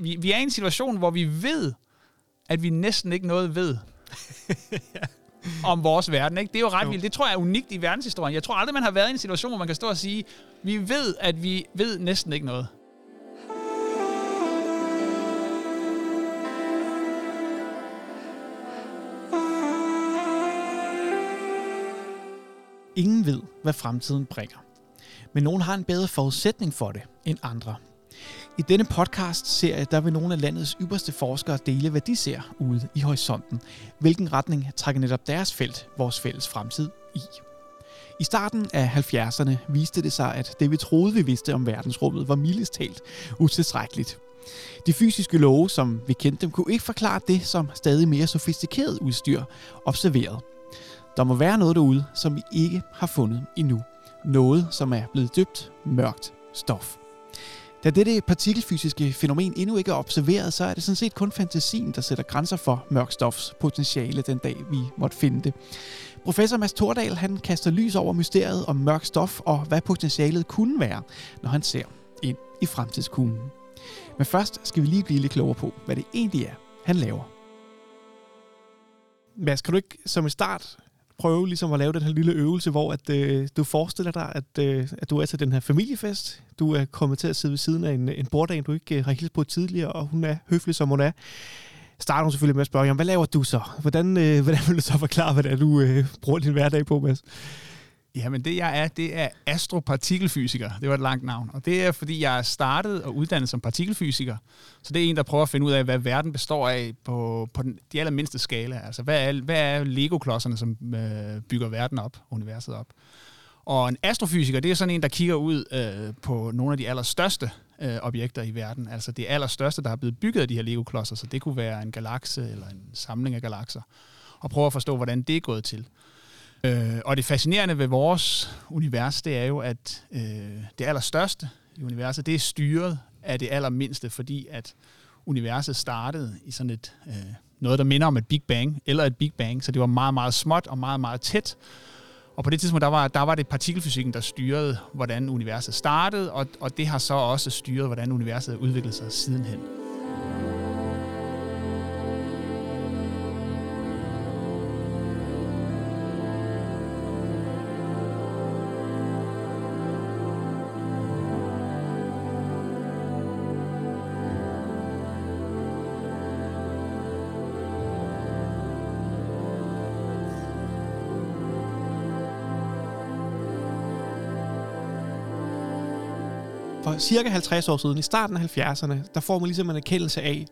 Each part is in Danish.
vi, vi er i en situation, hvor vi ved, at vi næsten ikke noget ved om vores verden. Ikke? Det er jo ret jo. vildt. Det tror jeg er unikt i verdenshistorien. Jeg tror aldrig, man har været i en situation, hvor man kan stå og sige, vi ved, at vi ved næsten ikke noget. Ingen ved, hvad fremtiden bringer. Men nogen har en bedre forudsætning for det end andre. I denne podcast-serie, der vil nogle af landets ypperste forskere dele, hvad de ser ude i horisonten. Hvilken retning trækker netop deres felt, vores fælles fremtid, i. I starten af 70'erne viste det sig, at det vi troede, vi vidste om verdensrummet, var mildest talt utilstrækkeligt. De fysiske love, som vi kendte dem, kunne ikke forklare det, som stadig mere sofistikeret udstyr observerede. Der må være noget derude, som vi ikke har fundet endnu. Noget, som er blevet dybt mørkt stof. Da dette partikelfysiske fænomen endnu ikke er observeret, så er det sådan set kun fantasien, der sætter grænser for mørkstofs potentiale den dag, vi måtte finde det. Professor Mads Tordal han kaster lys over mysteriet om mørk stof og hvad potentialet kunne være, når han ser ind i fremtidskuglen. Men først skal vi lige blive lidt klogere på, hvad det egentlig er, han laver. Mads, kan du ikke som i start prøve ligesom at lave den her lille øvelse, hvor at, øh, du forestiller dig, at, øh, at du er til den her familiefest. Du er kommet til at sidde ved siden af en, en borddame, du ikke øh, har hilst på tidligere, og hun er høflig, som hun er. Starter hun selvfølgelig med at spørge, jamen, hvad laver du så? Hvordan, øh, hvordan vil du så forklare, hvad det er, du øh, bruger din hverdag på, Mads? Jamen det jeg er, det er astropartikelfysiker. Det var et langt navn. Og det er, fordi jeg er startet og uddannet som partikelfysiker. Så det er en, der prøver at finde ud af, hvad verden består af på, på den, de allermindste skala. Altså hvad er, hvad er Lego-klodserne, som øh, bygger verden op, universet op. Og en astrofysiker, det er sådan en, der kigger ud øh, på nogle af de allerstørste øh, objekter i verden. Altså det allerstørste, der er blevet bygget af de her Lego-klodser. Så det kunne være en galakse eller en samling af galakser. Og prøver at forstå, hvordan det er gået til. Øh, og det fascinerende ved vores univers, det er jo, at øh, det allerstørste i universet, det er styret af det allermindste, fordi at universet startede i sådan et øh, noget, der minder om et Big Bang, eller et Big Bang, så det var meget, meget småt og meget, meget tæt. Og på det tidspunkt, der var, der var det partikelfysikken, der styrede, hvordan universet startede, og, og det har så også styret, hvordan universet udviklede sig sidenhen. Cirka 50 år siden, i starten af 70'erne, der får man ligesom en erkendelse af,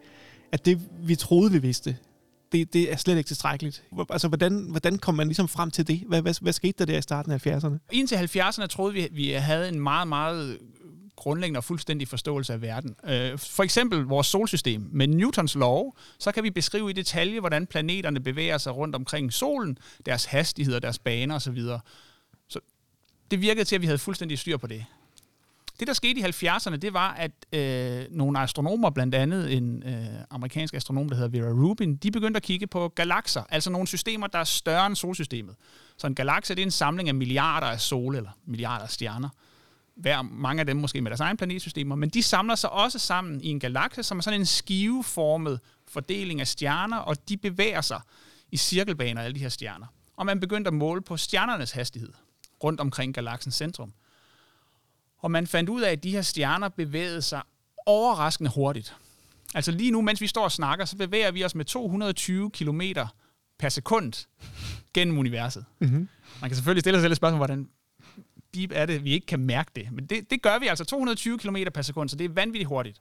at det, vi troede, vi vidste, det, det er slet ikke tilstrækkeligt. Altså, hvordan, hvordan kom man ligesom frem til det? Hvad, hvad, hvad skete der der i starten af 70'erne? Indtil 70'erne troede vi, vi havde en meget, meget grundlæggende og fuldstændig forståelse af verden. Øh, for eksempel vores solsystem. Med Newtons lov, så kan vi beskrive i detalje, hvordan planeterne bevæger sig rundt omkring solen, deres hastigheder, deres baner osv. Så det virkede til, at vi havde fuldstændig styr på det. Det, der skete i 70'erne, det var, at øh, nogle astronomer, blandt andet en øh, amerikansk astronom, der hedder Vera Rubin, de begyndte at kigge på galakser, altså nogle systemer, der er større end solsystemet. Så en galakse, det er en samling af milliarder af sole, eller milliarder af stjerner. Hver, mange af dem måske med deres egen planetsystemer, men de samler sig også sammen i en galakse, som er sådan en skiveformet fordeling af stjerner, og de bevæger sig i cirkelbaner, alle de her stjerner. Og man begyndte at måle på stjernernes hastighed rundt omkring galaksens centrum. Og man fandt ud af, at de her stjerner bevægede sig overraskende hurtigt. Altså lige nu, mens vi står og snakker, så bevæger vi os med 220 km per sekund gennem universet. Mm-hmm. Man kan selvfølgelig stille sig selv et spørgsmål, hvordan deep er det, vi ikke kan mærke det. Men det, det gør vi altså 220 km per sekund, så det er vanvittigt hurtigt.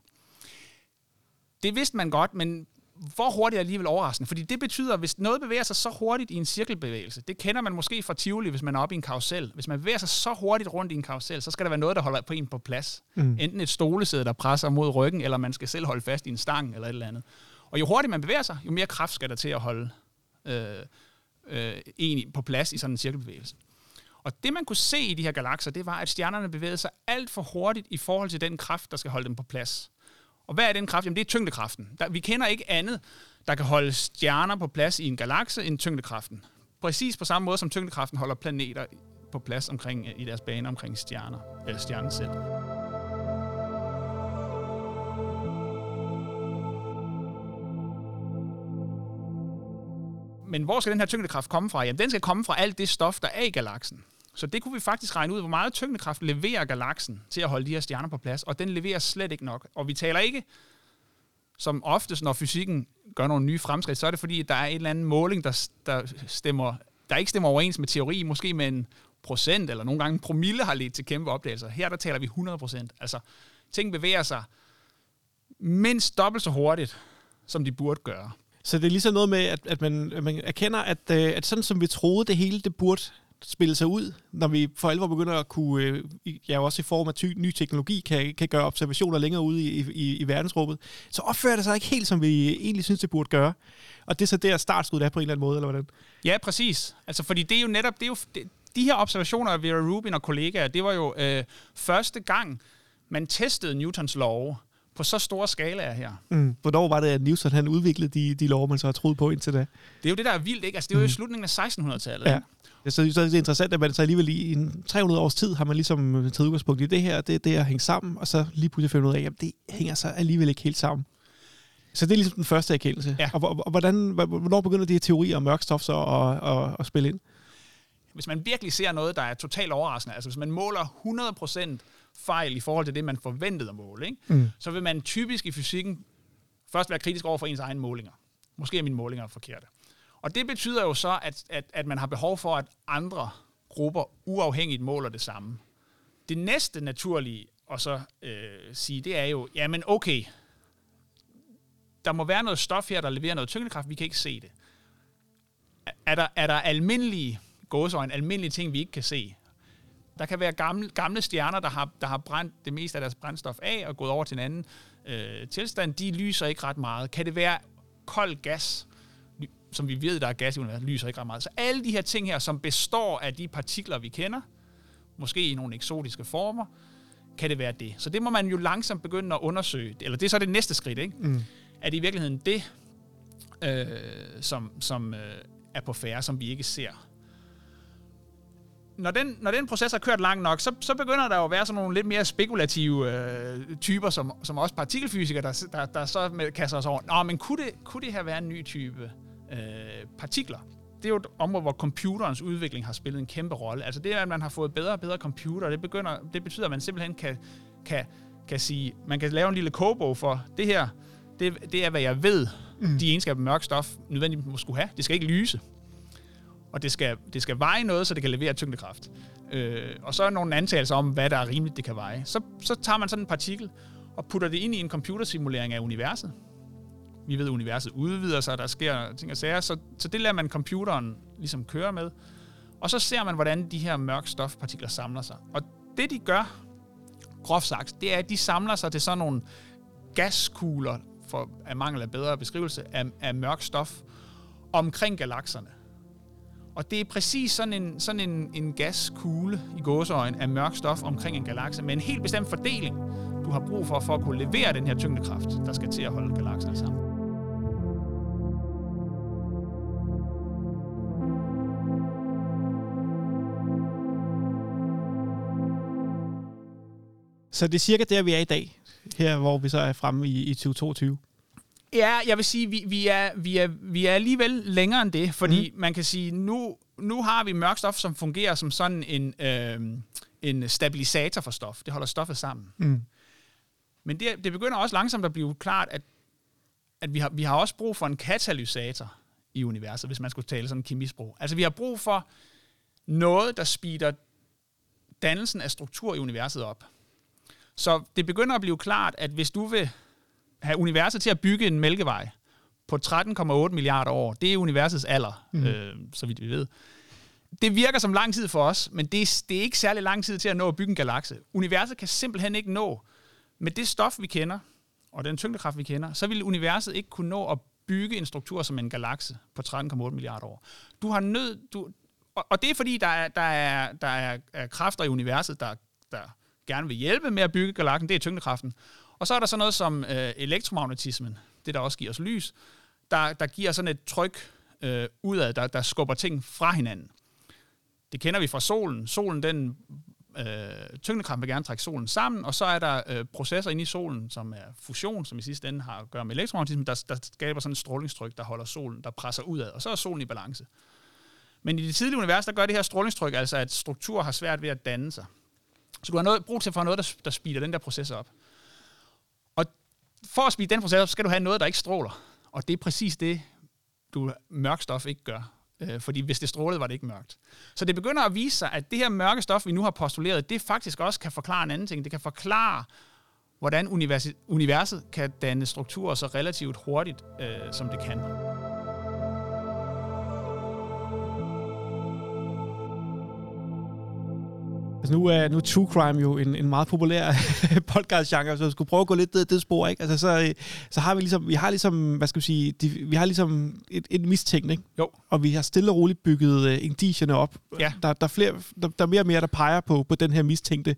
Det vidste man godt, men hvor hurtigt er alligevel overraskende. Fordi det betyder, at hvis noget bevæger sig så hurtigt i en cirkelbevægelse, det kender man måske fra Tivoli, hvis man er oppe i en karusel. Hvis man bevæger sig så hurtigt rundt i en karusel, så skal der være noget, der holder på en på plads. Mm. Enten et stolesæde, der presser mod ryggen, eller man skal selv holde fast i en stang eller et eller andet. Og jo hurtigt man bevæger sig, jo mere kraft skal der til at holde øh, øh, en på plads i sådan en cirkelbevægelse. Og det man kunne se i de her galakser, det var, at stjernerne bevægede sig alt for hurtigt i forhold til den kraft, der skal holde dem på plads. Og hvad er den kraft? Jamen, det er tyngdekraften. Der, vi kender ikke andet, der kan holde stjerner på plads i en galakse end tyngdekraften. Præcis på samme måde, som tyngdekraften holder planeter på plads omkring, i deres bane omkring stjerner, eller stjernen selv. Men hvor skal den her tyngdekraft komme fra? Jamen, den skal komme fra alt det stof, der er i galaksen. Så det kunne vi faktisk regne ud, hvor meget tyngdekraft leverer galaksen til at holde de her stjerner på plads, og den leverer slet ikke nok. Og vi taler ikke, som oftest, når fysikken gør nogle nye fremskridt, så er det fordi, der er en eller anden måling, der, der, stemmer, der ikke stemmer overens med teori, måske med en procent, eller nogle gange en promille har ledt til kæmpe opdagelser. Her der taler vi 100 procent. Altså, ting bevæger sig mindst dobbelt så hurtigt, som de burde gøre. Så det er ligesom noget med, at, at, man, at man erkender, at, øh, at sådan som vi troede, det hele det burde spille sig ud, når vi for alvor begynder at kunne, øh, ja også i form af ty, ny teknologi, kan, kan gøre observationer længere ude i, i, i verdensrummet, så opfører det sig ikke helt, som vi egentlig synes, det burde gøre. Og det er så der startskuddet er på en eller anden måde, eller hvordan? Ja, præcis. Altså, fordi det er jo netop, det er jo, det, de her observationer af Vera Rubin og kollegaer, det var jo øh, første gang, man testede Newtons lov på så store skalaer her. Mm. Hvornår var det, at Newton han udviklede de, de lov, man så har troet på indtil da? Det er jo det, der er vildt, ikke? Altså, det er jo mm. i slutningen af 1600-tallet. Ja. Ja, så, så det er interessant, at man så alligevel i en 300 års tid har man ligesom taget udgangspunkt i det her, det, det at hænge sammen, og så lige pludselig finde ud af, at det hænger så alligevel ikke helt sammen. Så det er ligesom den første erkendelse. Ja. Og, og, og hvordan, hvornår begynder de her teorier om mørkstof så at, at, at spille ind? Hvis man virkelig ser noget, der er totalt overraskende, altså hvis man måler 100% fejl i forhold til det, man forventede at måle, ikke? Mm. så vil man typisk i fysikken først være kritisk over for ens egne målinger. Måske er mine målinger forkerte. Og det betyder jo så, at, at, at man har behov for, at andre grupper uafhængigt måler det samme. Det næste naturlige at så øh, sige, det er jo, jamen okay, der må være noget stof her, der leverer noget tyngdekraft, vi kan ikke se det. Er der, er der almindelige gåsøjne, almindelige ting, vi ikke kan se? Der kan være gamle, gamle stjerner, der har, der har brændt det meste af deres brændstof af og gået over til en anden øh, tilstand. De lyser ikke ret meget. Kan det være kold gas, som vi ved, der er gas i universet, lyser ikke ret meget. Så alle de her ting her, som består af de partikler, vi kender, måske i nogle eksotiske former, kan det være det. Så det må man jo langsomt begynde at undersøge. Eller det er så det næste skridt, ikke? Mm. Er det i virkeligheden det, øh, som, som øh, er på færre, som vi ikke ser? Når den, når den proces har kørt langt nok, så, så begynder der jo at være sådan nogle lidt mere spekulative øh, typer, som, som også partikelfysikere, der, der, der så med, kaster os over. Nå, men kunne det, kunne det her være en ny type øh, partikler? Det er jo et område, hvor computerens udvikling har spillet en kæmpe rolle. Altså det, at man har fået bedre og bedre computer, det, begynder, det betyder, at man simpelthen kan, kan, kan sige, man kan lave en lille kogebog for, det her, det, det er, hvad jeg ved, mm. de egenskaber mørk stof nødvendigvis må skulle have. Det skal ikke lyse. Og det skal, det skal veje noget, så det kan levere tyngdekraft. Øh, og så er nogle antagelser om, hvad der er rimeligt, det kan veje. Så, så tager man sådan en partikel og putter det ind i en computersimulering af universet. Vi ved, at universet udvider sig, der sker ting og sager, så, så det lader man computeren ligesom køre med. Og så ser man, hvordan de her mørk stofpartikler samler sig. Og det de gør, groft sagt, det er, at de samler sig til sådan nogle gaskugler, for af mangel af bedre beskrivelse, af, af mørk stof omkring galakserne. Og det er præcis sådan en, sådan en, en gaskugle i gåseøjen af mørk stof omkring en galakse, med en helt bestemt fordeling, du har brug for, for at kunne levere den her tyngdekraft, der skal til at holde galakserne sammen. Så det er cirka der, vi er i dag, her hvor vi så er fremme i, i 2022. Ja, jeg vil sige, vi, vi, er, vi, er, vi er alligevel længere end det, fordi mm. man kan sige, nu, nu har vi mørk stof, som fungerer som sådan en, øh, en stabilisator for stof. Det holder stoffet sammen. Mm. Men det, det begynder også langsomt at blive klart, at, at vi, har, vi har også brug for en katalysator i universet, hvis man skulle tale sådan en kemisk sprog. Altså vi har brug for noget, der speeder dannelsen af struktur i universet op. Så det begynder at blive klart, at hvis du vil have universet til at bygge en mælkevej på 13,8 milliarder år, det er universets alder, mm. øh, så vidt vi ved. Det virker som lang tid for os, men det er, det er ikke særlig lang tid til at nå at bygge en galakse. Universet kan simpelthen ikke nå, med det stof, vi kender, og den tyngdekraft, vi kender, så vil universet ikke kunne nå at bygge en struktur som en galakse på 13,8 milliarder år. Du har nød, du, og, og det er fordi, der er, der er, der er, er kræfter i universet, der, der gerne vil hjælpe med at bygge galaksen, det er tyngdekraften. Og så er der så noget som øh, elektromagnetismen, det der også giver os lys, der, der giver sådan et tryk øh, udad, der, der skubber ting fra hinanden. Det kender vi fra solen. Solen den øh, tyngdekraften vil gerne trække solen sammen, og så er der øh, processer inde i solen, som er fusion, som i sidste ende har at gøre med elektromagnetisme, der, der skaber sådan et strålingstryk, der holder solen, der presser udad, og så er solen i balance. Men i det tidlige univers, der gør det her strålingstryk altså, at strukturer har svært ved at danne sig. Så du har noget, brug til for noget, der, der speeder den der proces op. For at speede den proces op, skal du have noget, der ikke stråler. Og det er præcis det, du mørk stof ikke gør. Øh, fordi hvis det strålede, var det ikke mørkt. Så det begynder at vise sig, at det her mørke stof, vi nu har postuleret, det faktisk også kan forklare en anden ting. Det kan forklare, hvordan universet kan danne strukturer så relativt hurtigt, øh, som det kan. Altså nu er, nu er true crime jo en, en meget populær podcast-genre, så jeg skulle prøve at gå lidt det, det spor, ikke? Altså så, så har vi ligesom, vi har ligesom, hvad skal vi sige, de, vi har ligesom et, et mistænkt, ikke? Jo. Og vi har stille og roligt bygget uh, indicierne op. Ja. Der, der, er flere, der, der er mere og mere, der peger på, på den her mistænkte,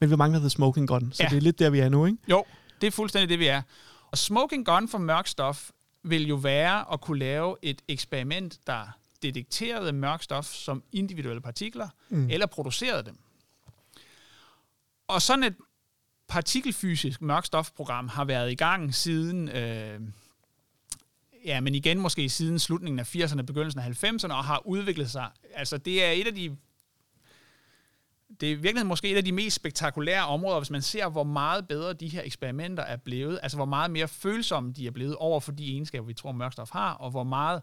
men vi mangler the smoking gun, så ja. det er lidt der, vi er nu, ikke? Jo, det er fuldstændig det, vi er. Og smoking gun for mørk stof vil jo være at kunne lave et eksperiment, der detekterede mørk stof som individuelle partikler, mm. eller producerede dem. Og sådan et partikelfysisk mørkstofprogram har været i gang siden, øh, ja, men igen måske siden slutningen af 80'erne, begyndelsen af 90'erne, og har udviklet sig. Altså det er et af de det er virkelig måske et af de mest spektakulære områder, hvis man ser, hvor meget bedre de her eksperimenter er blevet, altså hvor meget mere følsomme de er blevet over for de egenskaber, vi tror, mørkstof har, og hvor meget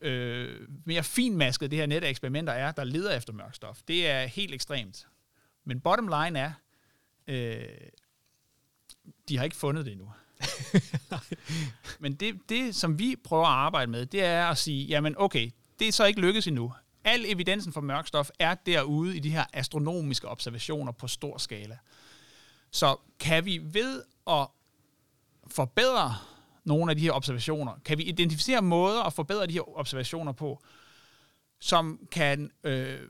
øh, mere finmasket det her net af eksperimenter er, der leder efter mørkstof. Det er helt ekstremt. Men bottom line er, øh, de har ikke fundet det endnu. Men det, det, som vi prøver at arbejde med, det er at sige, jamen okay, det er så ikke lykkedes endnu. Al evidensen for mørkstof er derude i de her astronomiske observationer på stor skala. Så kan vi ved at forbedre nogle af de her observationer, kan vi identificere måder at forbedre de her observationer på, som kan øh,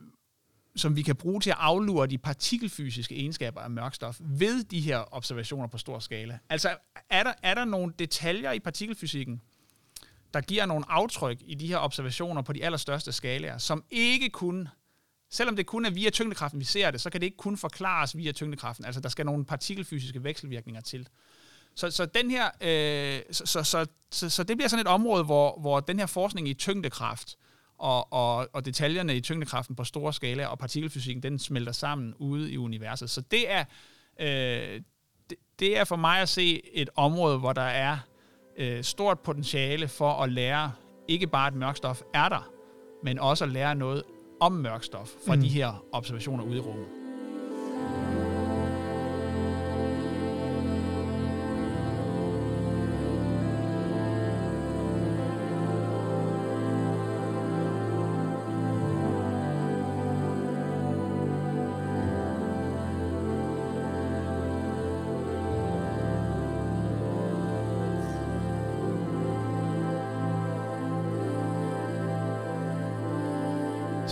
som vi kan bruge til at aflure de partikelfysiske egenskaber af mørkstof ved de her observationer på stor skala. Altså, er der, er der nogle detaljer i partikelfysikken, der giver nogle aftryk i de her observationer på de allerstørste skalaer, som ikke kun, selvom det kun er via tyngdekraften, vi ser det, så kan det ikke kun forklares via tyngdekraften. Altså, der skal nogle partikelfysiske vekselvirkninger til. Så, så, den her, øh, så, så, så, så, så det bliver sådan et område, hvor, hvor den her forskning i tyngdekraft, øh, og, og, og detaljerne i tyngdekraften på store skala og partikelfysikken, den smelter sammen ude i universet. Så det er, øh, det, det er for mig at se et område, hvor der er øh, stort potentiale for at lære ikke bare, at mørkstof er der, men også at lære noget om mørkstof fra mm. de her observationer ude i rummet.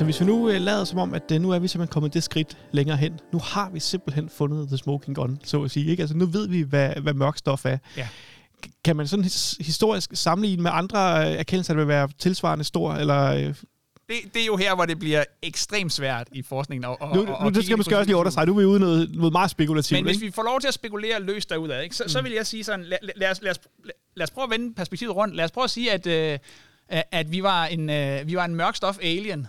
Så hvis vi nu øh, lader som om, at øh, nu er vi simpelthen kommet det skridt længere hen. Nu har vi simpelthen fundet the smoking gun, så at sige. Ikke? Altså, nu ved vi, hvad, hvad mørk stof er. Ja. Kan man sådan historisk sammenligne med andre øh, erkendelser, der vil være tilsvarende stor, eller... Øh, det, det er jo her, hvor det bliver ekstremt svært i forskningen. Og, nu, nu det skal man måske også lige understrege. Nu er vi ude noget, noget meget spekulativt. Men hvis vi får lov til at spekulere løst derudad, ikke, så, mm. så vil jeg sige sådan, lad, lad, os, lad, os, lad os prøve at vende perspektivet rundt. Lad os prøve at sige, at, øh, at vi var en, øh, vi var en mørk stof alien,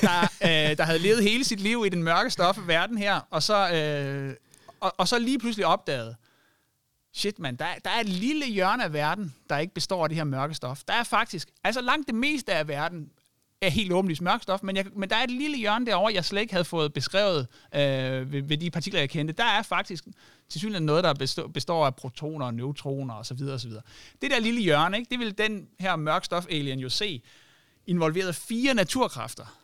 der, øh, der havde levet hele sit liv i den mørke stof af verden her, og så, øh, og, og så lige pludselig opdagede, shit man, der, der er et lille hjørne af verden, der ikke består af det her mørke stof. Der er faktisk, altså langt det meste af verden er helt åbenlyst mørk stof, men, jeg, men der er et lille hjørne derovre, jeg slet ikke havde fået beskrevet øh, ved, ved de partikler, jeg kendte. Der er faktisk til synligheden noget, der består, består af protoner og neutroner osv. osv. Det der lille hjørne, ikke, det vil den her mørk stof alien jo se, involveret fire naturkræfter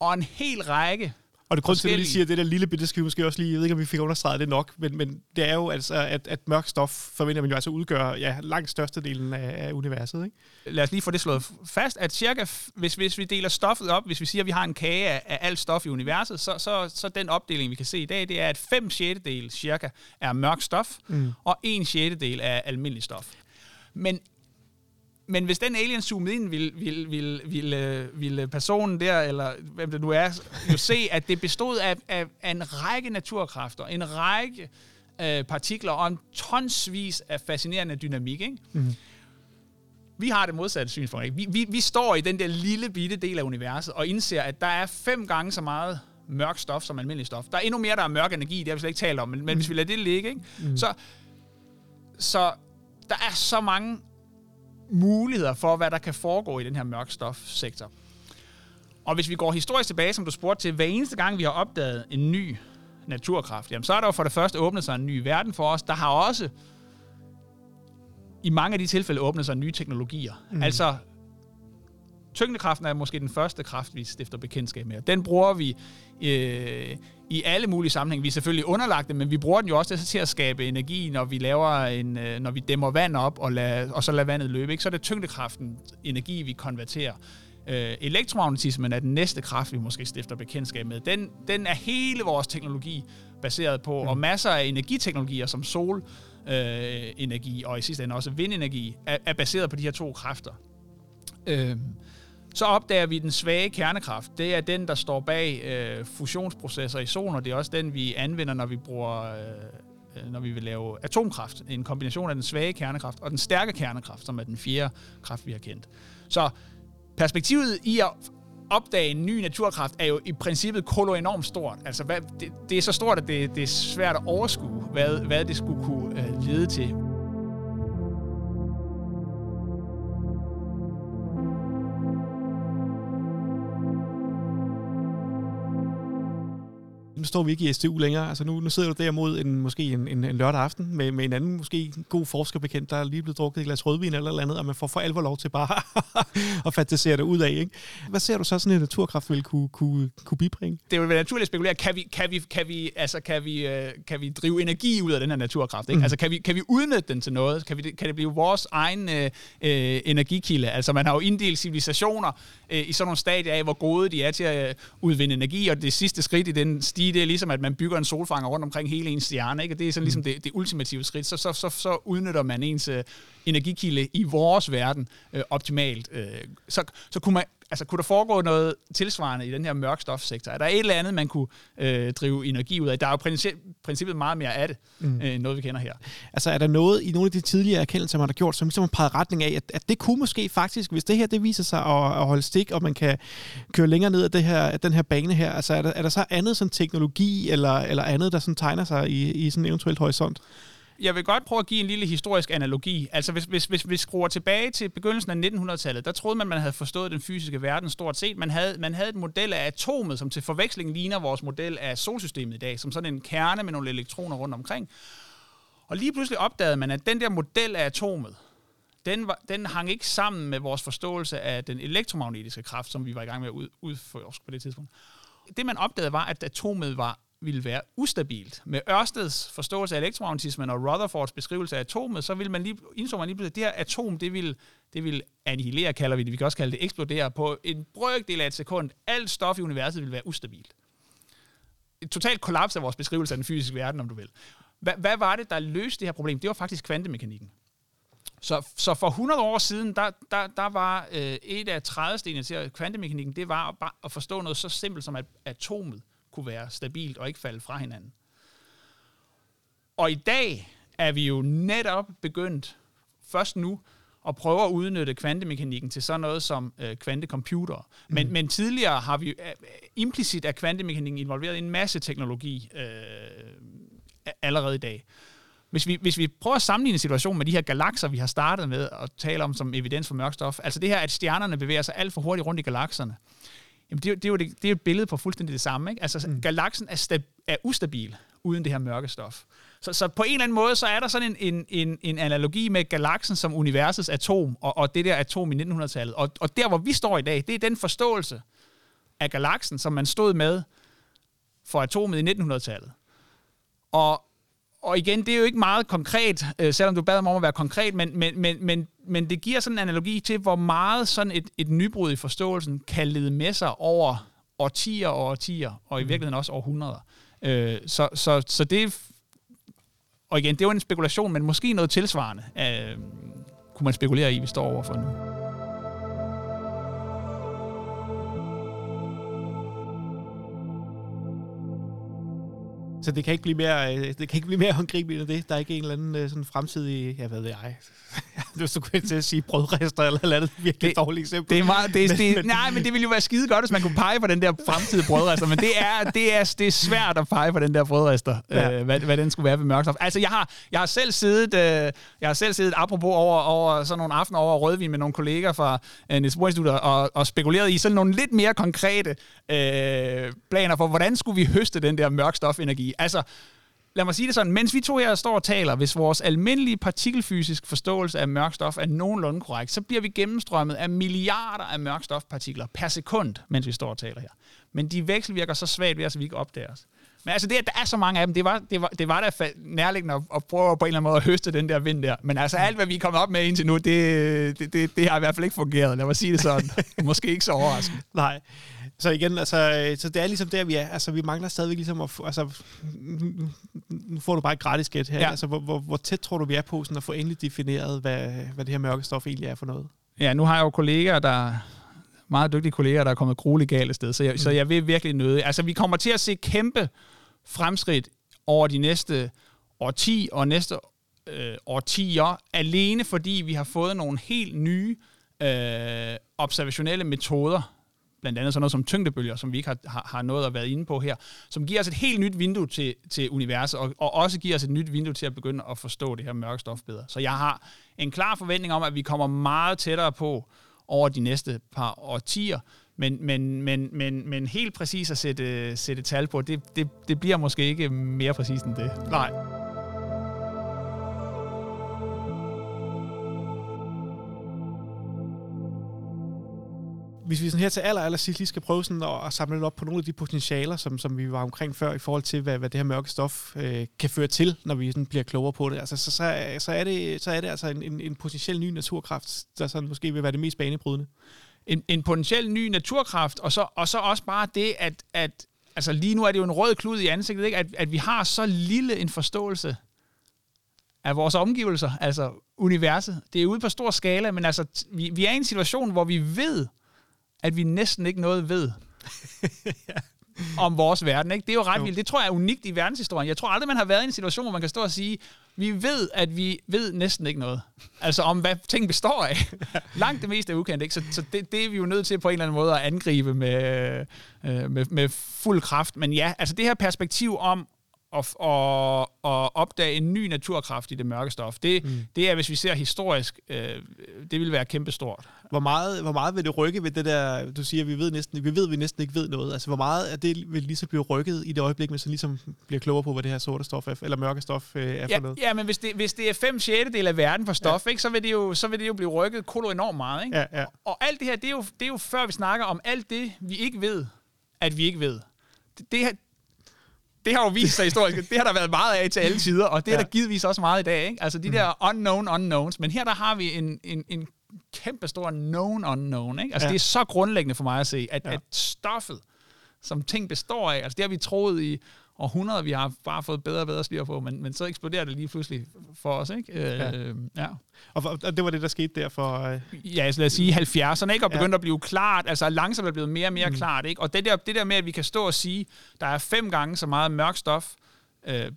og en hel række og det grund til, at vi siger, at det der lille bit, det skal vi måske også lige, jeg ved ikke, om vi fik understreget det nok, men, men det er jo altså, at, at mørk stof forventer man jo altså udgør ja, langt størstedelen af, af universet. Ikke? Lad os lige få det slået fast, at cirka, hvis, hvis vi deler stoffet op, hvis vi siger, at vi har en kage af, af alt stof i universet, så, så, så den opdeling, vi kan se i dag, det er, at 5 6 cirka er mørk stof, mm. og 1 6 er almindelig stof. Men men hvis den alien zoomede ind, ville, ville, ville, ville, ville personen der, eller hvem det nu er, jo se, at det bestod af, af, af en række naturkræfter, en række øh, partikler og en tonsvis af fascinerende dynamik. Ikke? Mm. Vi har det modsatte synspunkt. Ikke? Vi, vi, vi står i den der lille bitte del af universet og indser, at der er fem gange så meget mørk stof som almindelig stof. Der er endnu mere, der er mørk energi, det har vi slet ikke talt om, men, mm. men hvis vi lader det ligge, ikke? Mm. Så, så der er så mange muligheder for, hvad der kan foregå i den her mørkstofsektor. Og hvis vi går historisk tilbage, som du spurgte til, hver eneste gang, vi har opdaget en ny naturkraft, jamen så er der jo for det første åbnet sig en ny verden for os. Der har også i mange af de tilfælde åbnet sig nye teknologier. Mm. Altså, tyngdekraften er måske den første kraft, vi stifter bekendtskab med. Den bruger vi øh, i alle mulige sammenhænge. Vi er selvfølgelig underlagt det, men vi bruger den jo også til at skabe energi, når vi laver en, øh, når vi dæmmer vand op og, lad, og så lader vandet løbe. Ikke? Så er det tyngdekraften energi, vi konverterer. Øh, elektromagnetismen er den næste kraft, vi måske stifter bekendtskab med. Den, den er hele vores teknologi baseret på, mm. og masser af energiteknologier som solenergi øh, og i sidste ende også vindenergi er, er baseret på de her to kræfter. Øh, så opdager vi den svage kernekraft. Det er den, der står bag øh, fusionsprocesser i solen, og det er også den, vi anvender, når vi bruger... Øh, øh, når vi vil lave atomkraft. En kombination af den svage kernekraft og den stærke kernekraft, som er den fjerde kraft, vi har kendt. Så perspektivet i at opdage en ny naturkraft er jo i princippet kolo enormt stort. Altså, hvad, det, det er så stort, at det, det er svært at overskue, hvad, hvad det skulle kunne øh, lede til. Står vi ikke i STU længere. Altså nu, nu sidder du der mod en, måske en, en, en lørdag aften med, med en anden måske god forskerbekendt, der er lige blevet drukket et glas rødvin eller, eller andet, og man får for alvor lov til bare at fantasere det ud af. Ikke? Hvad ser du så sådan en naturkraft vil kunne, kunne, kunne bibringe? Det vil være naturligt at spekulere. Kan vi, kan vi, kan vi, altså, kan vi, øh, kan vi drive energi ud af den her naturkraft? Ikke? Mm. Altså, kan vi, kan vi udnytte den til noget? Kan, vi, kan det blive vores egen øh, øh, energikilde? Altså, man har jo inddelt civilisationer øh, i sådan nogle stadier af, hvor gode de er til at øh, udvinde energi, og det sidste skridt i den stige, er ligesom, at man bygger en solfanger rundt omkring hele ens stjerne, ikke? det er sådan ligesom mm. det, det ultimative skridt. Så, så, så, så udnytter man ens øh, energikilde i vores verden øh, optimalt. Øh, så, så kunne man altså, kunne der foregå noget tilsvarende i den her mørkstofsektor? Er der et eller andet, man kunne øh, drive energi ud af? Der er jo princip, princippet meget mere af det, mm. øh, noget vi kender her. Altså er der noget i nogle af de tidligere erkendelser, man har gjort, som ligesom har peget retning af, at, at det kunne måske faktisk, hvis det her det viser sig at, at holde stik, og man kan køre længere ned af det her, den her bane her, altså er der, er der så andet sådan teknologi eller, eller andet, der sådan tegner sig i, i sådan en eventuelt horisont? Jeg vil godt prøve at give en lille historisk analogi. Altså hvis, hvis, hvis vi skruer tilbage til begyndelsen af 1900-tallet, der troede man, man havde forstået den fysiske verden stort set. Man havde, man havde et model af atomet, som til forveksling ligner vores model af solsystemet i dag, som sådan en kerne med nogle elektroner rundt omkring. Og lige pludselig opdagede man, at den der model af atomet, den, var, den hang ikke sammen med vores forståelse af den elektromagnetiske kraft, som vi var i gang med at udforske på det tidspunkt. Det man opdagede var, at atomet var ville være ustabilt. Med Ørsteds forståelse af elektromagnetismen og Rutherfords beskrivelse af atomet, så vil man lige, indså man lige pludselig, at det her atom, det vil, det vil annihilere, kalder vi det. Vi kan også kalde det eksplodere på en brøkdel af et sekund. Alt stof i universet vil være ustabilt. Et totalt kollaps af vores beskrivelse af den fysiske verden, om du vil. Hvad, hvad var det, der løste det her problem? Det var faktisk kvantemekanikken. Så, så for 100 år siden, der, der, der var øh, et af trædestenene til kvantemekanikken, det var at, bare at forstå noget så simpelt som, at atomet kunne være stabilt og ikke falde fra hinanden. Og i dag er vi jo netop begyndt, først nu, at prøve at udnytte kvantemekanikken til sådan noget som øh, kvantecomputere. Men, mm. men tidligere har vi øh, implicit af kvantemekanikken involveret en masse teknologi øh, allerede i dag. Hvis vi, hvis vi prøver at sammenligne situationen med de her galakser, vi har startet med at tale om som evidens for mørkstof, altså det her, at stjernerne bevæger sig alt for hurtigt rundt i galakserne, Jamen, det, er, det, er jo det, det er et billede på fuldstændig det samme. Ikke? Altså, mm. galaksen er, stab, er ustabil uden det her mørke stof. Så, så på en eller anden måde, så er der sådan en, en, en, en analogi med galaksen som universets atom, og, og det der atom i 1900-tallet. Og, og der, hvor vi står i dag, det er den forståelse af galaksen, som man stod med for atomet i 1900-tallet. Og, og igen, det er jo ikke meget konkret, øh, selvom du bad mig om at være konkret, men, men, men, men, men det giver sådan en analogi til, hvor meget sådan et, et nybrud i forståelsen kan lede med sig over årtier og årtier, og i mm. virkeligheden også århundreder. Øh, så, så, så det og igen, det er jo en spekulation, men måske noget tilsvarende, øh, kunne man spekulere i, vi står overfor nu. Så det kan ikke blive mere, øh, det kan ikke blive mere håndgribeligt end det. Der er ikke en eller anden øh, sådan fremtidig, jeg ved det, jeg. Du skulle til at sige brødrester eller eller andet virkelig det, dårligt eksempel. Det er meget, det, men, det, men, nej, men det ville jo være skide godt, hvis man kunne pege på den der fremtidige brødrester, men det er, det er, det er svært at pege på den der brødrester, ja. øh, hvad, hvad den skulle være ved mørkstof. Altså, jeg har, jeg har selv siddet, øh, jeg har selv siddet apropos over, over sådan nogle aftener over rødvin med nogle kolleger fra øh, Niels Bohr og, og spekuleret i sådan nogle lidt mere konkrete øh, planer for, hvordan skulle vi høste den der mørkstofenergi. Altså, lad mig sige det sådan, mens vi to her står og taler, hvis vores almindelige partikelfysisk forståelse af mørk stof er nogenlunde korrekt, så bliver vi gennemstrømmet af milliarder af mørkstofpartikler per sekund, mens vi står og taler her. Men de vekselvirker så svagt ved os, at vi ikke opdager os. Men altså, det, der er så mange af dem, det var, det var, det var da nærliggende at, at prøve på en eller anden måde at høste den der vind der. Men altså, alt hvad vi er kommet op med indtil nu, det, det, det, det har i hvert fald ikke fungeret. Lad mig sige det sådan. Måske ikke så overraskende. Nej. Så igen, altså, så det er ligesom der, vi er. Altså, vi mangler stadigvæk ligesom at få, altså, nu får du bare et gratis gæt her. Ja. Altså, hvor, hvor, hvor, tæt tror du, vi er på sådan at få endelig defineret, hvad, hvad det her mørke stof egentlig er for noget? Ja, nu har jeg jo kolleger, der meget dygtige kolleger, der er kommet grueligt galt sted, så jeg, mm. så jeg vil virkelig nøde. Altså, vi kommer til at se kæmpe fremskridt over de næste årti og næste øh, årtier, alene fordi vi har fået nogle helt nye øh, observationelle metoder, blandt andet sådan noget som tyngdebølger, som vi ikke har, har, har noget at være inde på her, som giver os et helt nyt vindue til, til universet, og, og også giver os et nyt vindue til at begynde at forstå det her mørke stof bedre. Så jeg har en klar forventning om, at vi kommer meget tættere på over de næste par årtier, men, men, men, men, men helt præcis at sætte, sætte tal på, det, det, det bliver måske ikke mere præcist end det. Nej. hvis vi sådan her til aller, aller sidst lige skal prøve sådan at, at samle lidt op på nogle af de potentialer, som, som vi var omkring før, i forhold til, hvad, hvad det her mørke stof øh, kan føre til, når vi sådan bliver klogere på det. Altså, så, så, så, er, det, så er det altså en, en, en potentiel ny naturkraft, der sådan måske vil være det mest banebrydende. En, en potentiel ny naturkraft, og så, og så også bare det, at, at altså lige nu er det jo en rød klud i ansigtet, ikke? At, at vi har så lille en forståelse af vores omgivelser, altså universet. Det er ude på stor skala, men altså, vi, vi er i en situation, hvor vi ved, at vi næsten ikke noget ved ja. om vores verden. Ikke? Det er jo ret jo. vildt. Det tror jeg er unikt i verdenshistorien. Jeg tror aldrig, man har været i en situation, hvor man kan stå og sige, vi ved, at vi ved næsten ikke noget. Altså om, hvad ting består af. Langt det meste er ukendt. Ikke? Så, så det, det er vi jo nødt til på en eller anden måde at angribe med, øh, med, med fuld kraft. Men ja, altså det her perspektiv om, at, at, at opdage en ny naturkraft i det mørke stof. Det, mm. det er, hvis vi ser historisk, øh, det vil være kæmpestort. Hvor meget, hvor meget vil det rykke ved det der, du siger, vi ved, næsten, vi ved, vi næsten ikke ved noget. Altså, hvor meget af det vil lige så blive rykket i det øjeblik, man så ligesom bliver klogere på, hvad det her sorte stof er, eller mørke stof øh, er ja, for noget? Ja, men hvis det, hvis det er 5 6 del af verden for stof, ja. ikke, så, vil det jo, så vil det jo blive rykket kolo enormt meget. Ikke? Ja, ja. Og, og alt det her, det er, jo, det er jo før vi snakker om alt det, vi ikke ved, at vi ikke ved. Det, det, har jo vist sig historisk, det har der været meget af til alle tider, og det er ja. der givetvis også meget i dag. Ikke? Altså de der mm. unknown unknowns, men her der har vi en, en, en kæmpe stor known unknown. Ikke? Altså ja. det er så grundlæggende for mig at se, at, ja. at stoffet, som ting består af, altså det har vi troet i århundreder, vi har bare fået bedre og bedre styr på, men, men så eksploderer det lige pludselig for os. Ikke? Ja. Øh, ja. Og, og det var det, der skete der for... Øh... Ja, så lad os sige 70'erne, ikke? og begyndte ja. at blive klart, altså langsomt er blevet mere og mere mm. klart. Ikke? Og det der, det der med, at vi kan stå og sige, der er fem gange så meget mørk stof, øh,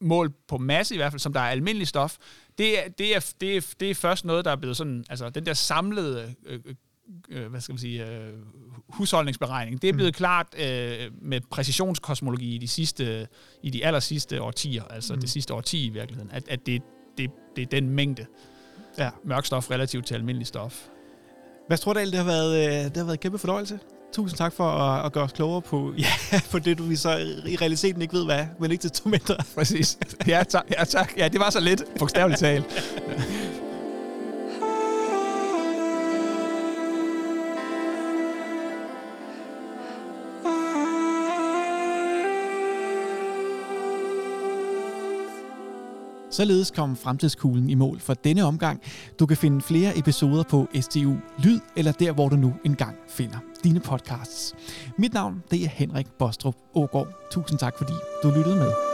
mål på masse i hvert fald, som der er almindelig stof, det er, det er, det er, det er først noget, der er blevet sådan, altså den der samlede øh, øh, hvad skal man sige, øh, husholdningsberegning. Det er blevet mm. klart øh, med præcisionskosmologi i de sidste, i de aller sidste årtier, altså mm. det sidste årti i virkeligheden, at, at det, det, det er den mængde ja. mørk stof relativt til almindelig stof. Hvad tror du, det har været, øh, det har været en kæmpe fornøjelse? Tusind tak for at, at gøre os klogere på, ja, på det, du vi så i realiteten ikke ved, hvad men ikke til to mindre. Præcis. Ja, tak. Ja, tak. Ja, det var så lidt, bogstaveligt talt. Således kom Fremtidskuglen i mål for denne omgang. Du kan finde flere episoder på STU Lyd, eller der, hvor du nu engang finder dine podcasts. Mit navn det er Henrik Bostrup Ågaard. Tusind tak, fordi du lyttede med.